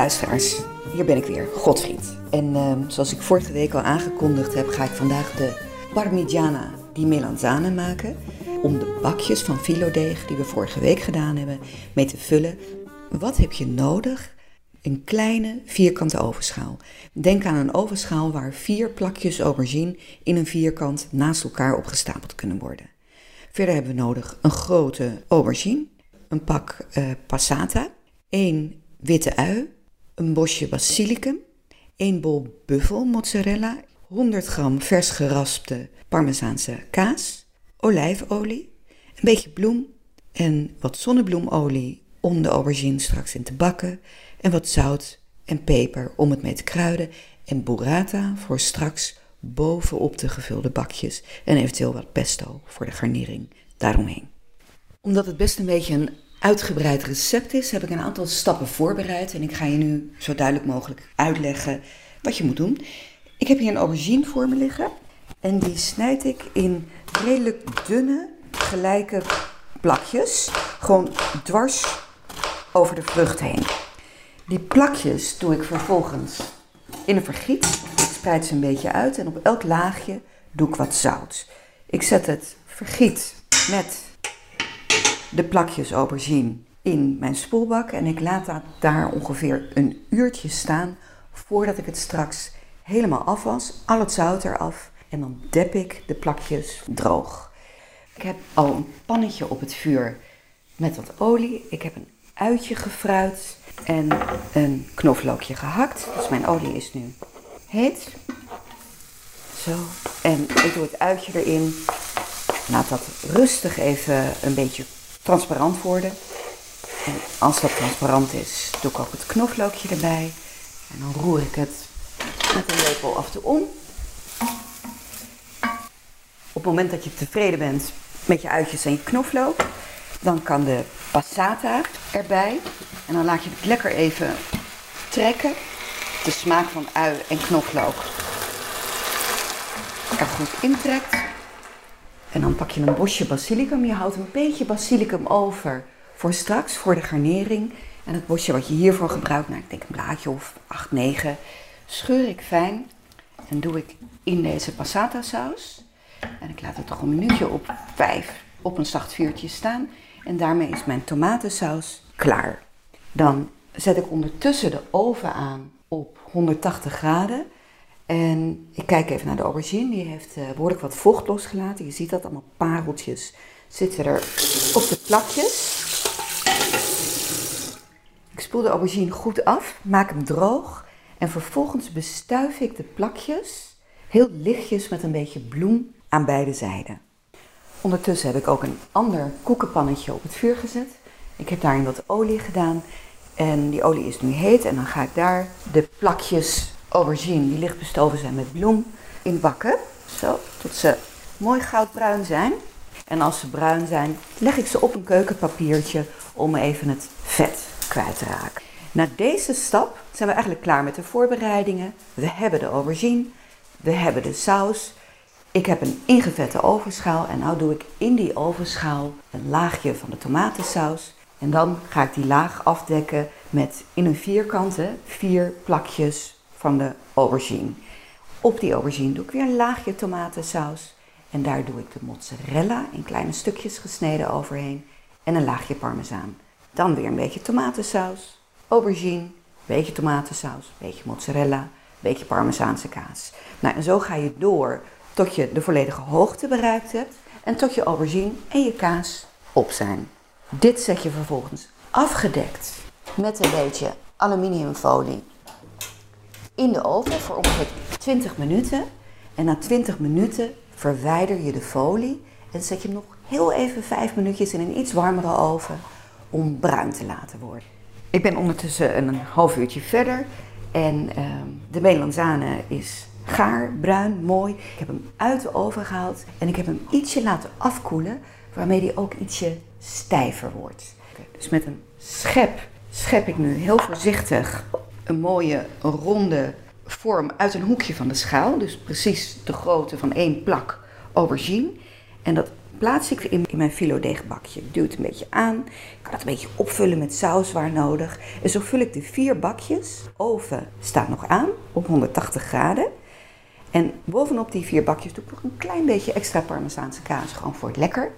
luisteraars, hier ben ik weer, Godfried. En ehm, zoals ik vorige week al aangekondigd heb, ga ik vandaag de Parmigiana di Melanzane maken. Om de bakjes van filodeeg die we vorige week gedaan hebben mee te vullen. Wat heb je nodig? Een kleine vierkante ovenschaal. Denk aan een ovenschaal waar vier plakjes aubergine in een vierkant naast elkaar opgestapeld kunnen worden. Verder hebben we nodig een grote aubergine, een pak uh, passata, één witte ui, een bosje basilicum, één bol buffelmozzarella, 100 gram vers geraspte parmezaanse kaas, olijfolie, een beetje bloem en wat zonnebloemolie om de aubergine straks in te bakken en wat zout en peper om het mee te kruiden en burrata voor straks bovenop de gevulde bakjes en eventueel wat pesto voor de garnering daaromheen. Omdat het best een beetje een uitgebreid recept is, heb ik een aantal stappen voorbereid en ik ga je nu zo duidelijk mogelijk uitleggen wat je moet doen. Ik heb hier een aubergine voor me liggen en die snijd ik in redelijk dunne, gelijke plakjes, gewoon dwars over de vrucht heen. Die plakjes doe ik vervolgens in een vergiet. Ik spreid ze een beetje uit en op elk laagje doe ik wat zout. Ik zet het vergiet met de plakjes aubergine in mijn spoelbak en ik laat dat daar ongeveer een uurtje staan voordat ik het straks helemaal afwas. Al het zout eraf en dan dep ik de plakjes droog. Ik heb al een pannetje op het vuur met wat olie. Ik heb een uitje gefruit en een knoflookje gehakt. Dus mijn olie is nu heet. Zo. En ik doe het uitje erin. Laat dat rustig even een beetje transparant worden. En als dat transparant is, doe ik ook het knoflookje erbij. En dan roer ik het met een lepel af en toe om. Op het moment dat je tevreden bent met je uitjes en je knoflook, dan kan de passata erbij. En dan laat je het lekker even trekken. De smaak van ui en knoflook er goed intrekt. En dan pak je een bosje basilicum. Je houdt een beetje basilicum over voor straks, voor de garnering. En het bosje wat je hiervoor gebruikt, nou ik denk een blaadje of 8, 9, scheur ik fijn. En doe ik in deze passata saus. En ik laat het toch een minuutje op 5 op een zacht vuurtje staan. En daarmee is mijn tomatensaus klaar. Dan zet ik ondertussen de oven aan op 180 graden. En ik kijk even naar de aubergine. Die heeft uh, behoorlijk wat vocht losgelaten. Je ziet dat allemaal pareltjes zitten er op de plakjes. Ik spoel de aubergine goed af, maak hem droog. En vervolgens bestuif ik de plakjes heel lichtjes met een beetje bloem aan beide zijden. Ondertussen heb ik ook een ander koekenpannetje op het vuur gezet. Ik heb daarin wat olie gedaan. En die olie is nu heet. En dan ga ik daar de plakjes aubergine, die licht bestoven zijn met bloem, in bakken. Zo, tot ze mooi goudbruin zijn. En als ze bruin zijn, leg ik ze op een keukenpapiertje om even het vet kwijt te raken. Na deze stap zijn we eigenlijk klaar met de voorbereidingen. We hebben de aubergine, we hebben de saus. Ik heb een ingevette ovenschaal en nu doe ik in die ovenschaal een laagje van de tomatensaus. En dan ga ik die laag afdekken met in een vierkante vier plakjes van de aubergine. Op die aubergine doe ik weer een laagje tomatensaus. En daar doe ik de mozzarella in kleine stukjes gesneden overheen. En een laagje parmezaan. Dan weer een beetje tomatensaus, aubergine, beetje tomatensaus, beetje mozzarella, beetje parmezaanse kaas. Nou, en zo ga je door tot je de volledige hoogte bereikt hebt en tot je aubergine en je kaas op zijn. Dit zet je vervolgens afgedekt met een beetje aluminiumfolie in de oven voor ongeveer 20 minuten. En na 20 minuten verwijder je de folie en zet je hem nog heel even 5 minuutjes in een iets warmere oven om bruin te laten worden. Ik ben ondertussen een half uurtje verder en uh, de melanzane is gaar, bruin, mooi. Ik heb hem uit de oven gehaald en ik heb hem ietsje laten afkoelen, waarmee hij ook ietsje stijver wordt. Dus met een schep schep ik nu heel voorzichtig een mooie ronde vorm uit een hoekje van de schaal. Dus precies de grootte van één plak aubergine. En dat plaats ik in, mijn filodeegbakje. Ik duw het een beetje aan. Ik kan het een beetje opvullen met saus waar nodig. En zo vul ik de vier bakjes. Oven staat nog aan op 180 graden. En bovenop die vier bakjes doe ik nog een klein beetje extra parmezaanse kaas, gewoon voor het lekker.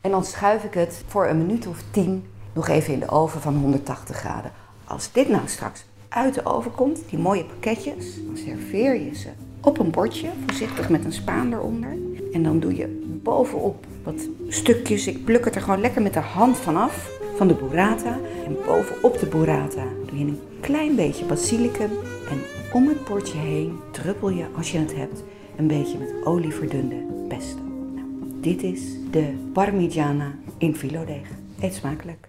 En dan schuif ik het voor een minuut of tien nog even in de oven van 180 graden. Als dit nou straks uit de oven komt, die mooie pakketjes, dan serveer je ze op een bordje, voorzichtig met een spaan eronder. En dan doe je bovenop wat stukjes, ik pluk het er gewoon lekker met de hand vanaf, van de burrata. En bovenop de burrata doe je een klein beetje basilicum. En om het bordje heen druppel je, als je het hebt, een beetje met olie verdunde pesto. Nou, dit is de parmigiana in filodeeg. Eet smakelijk.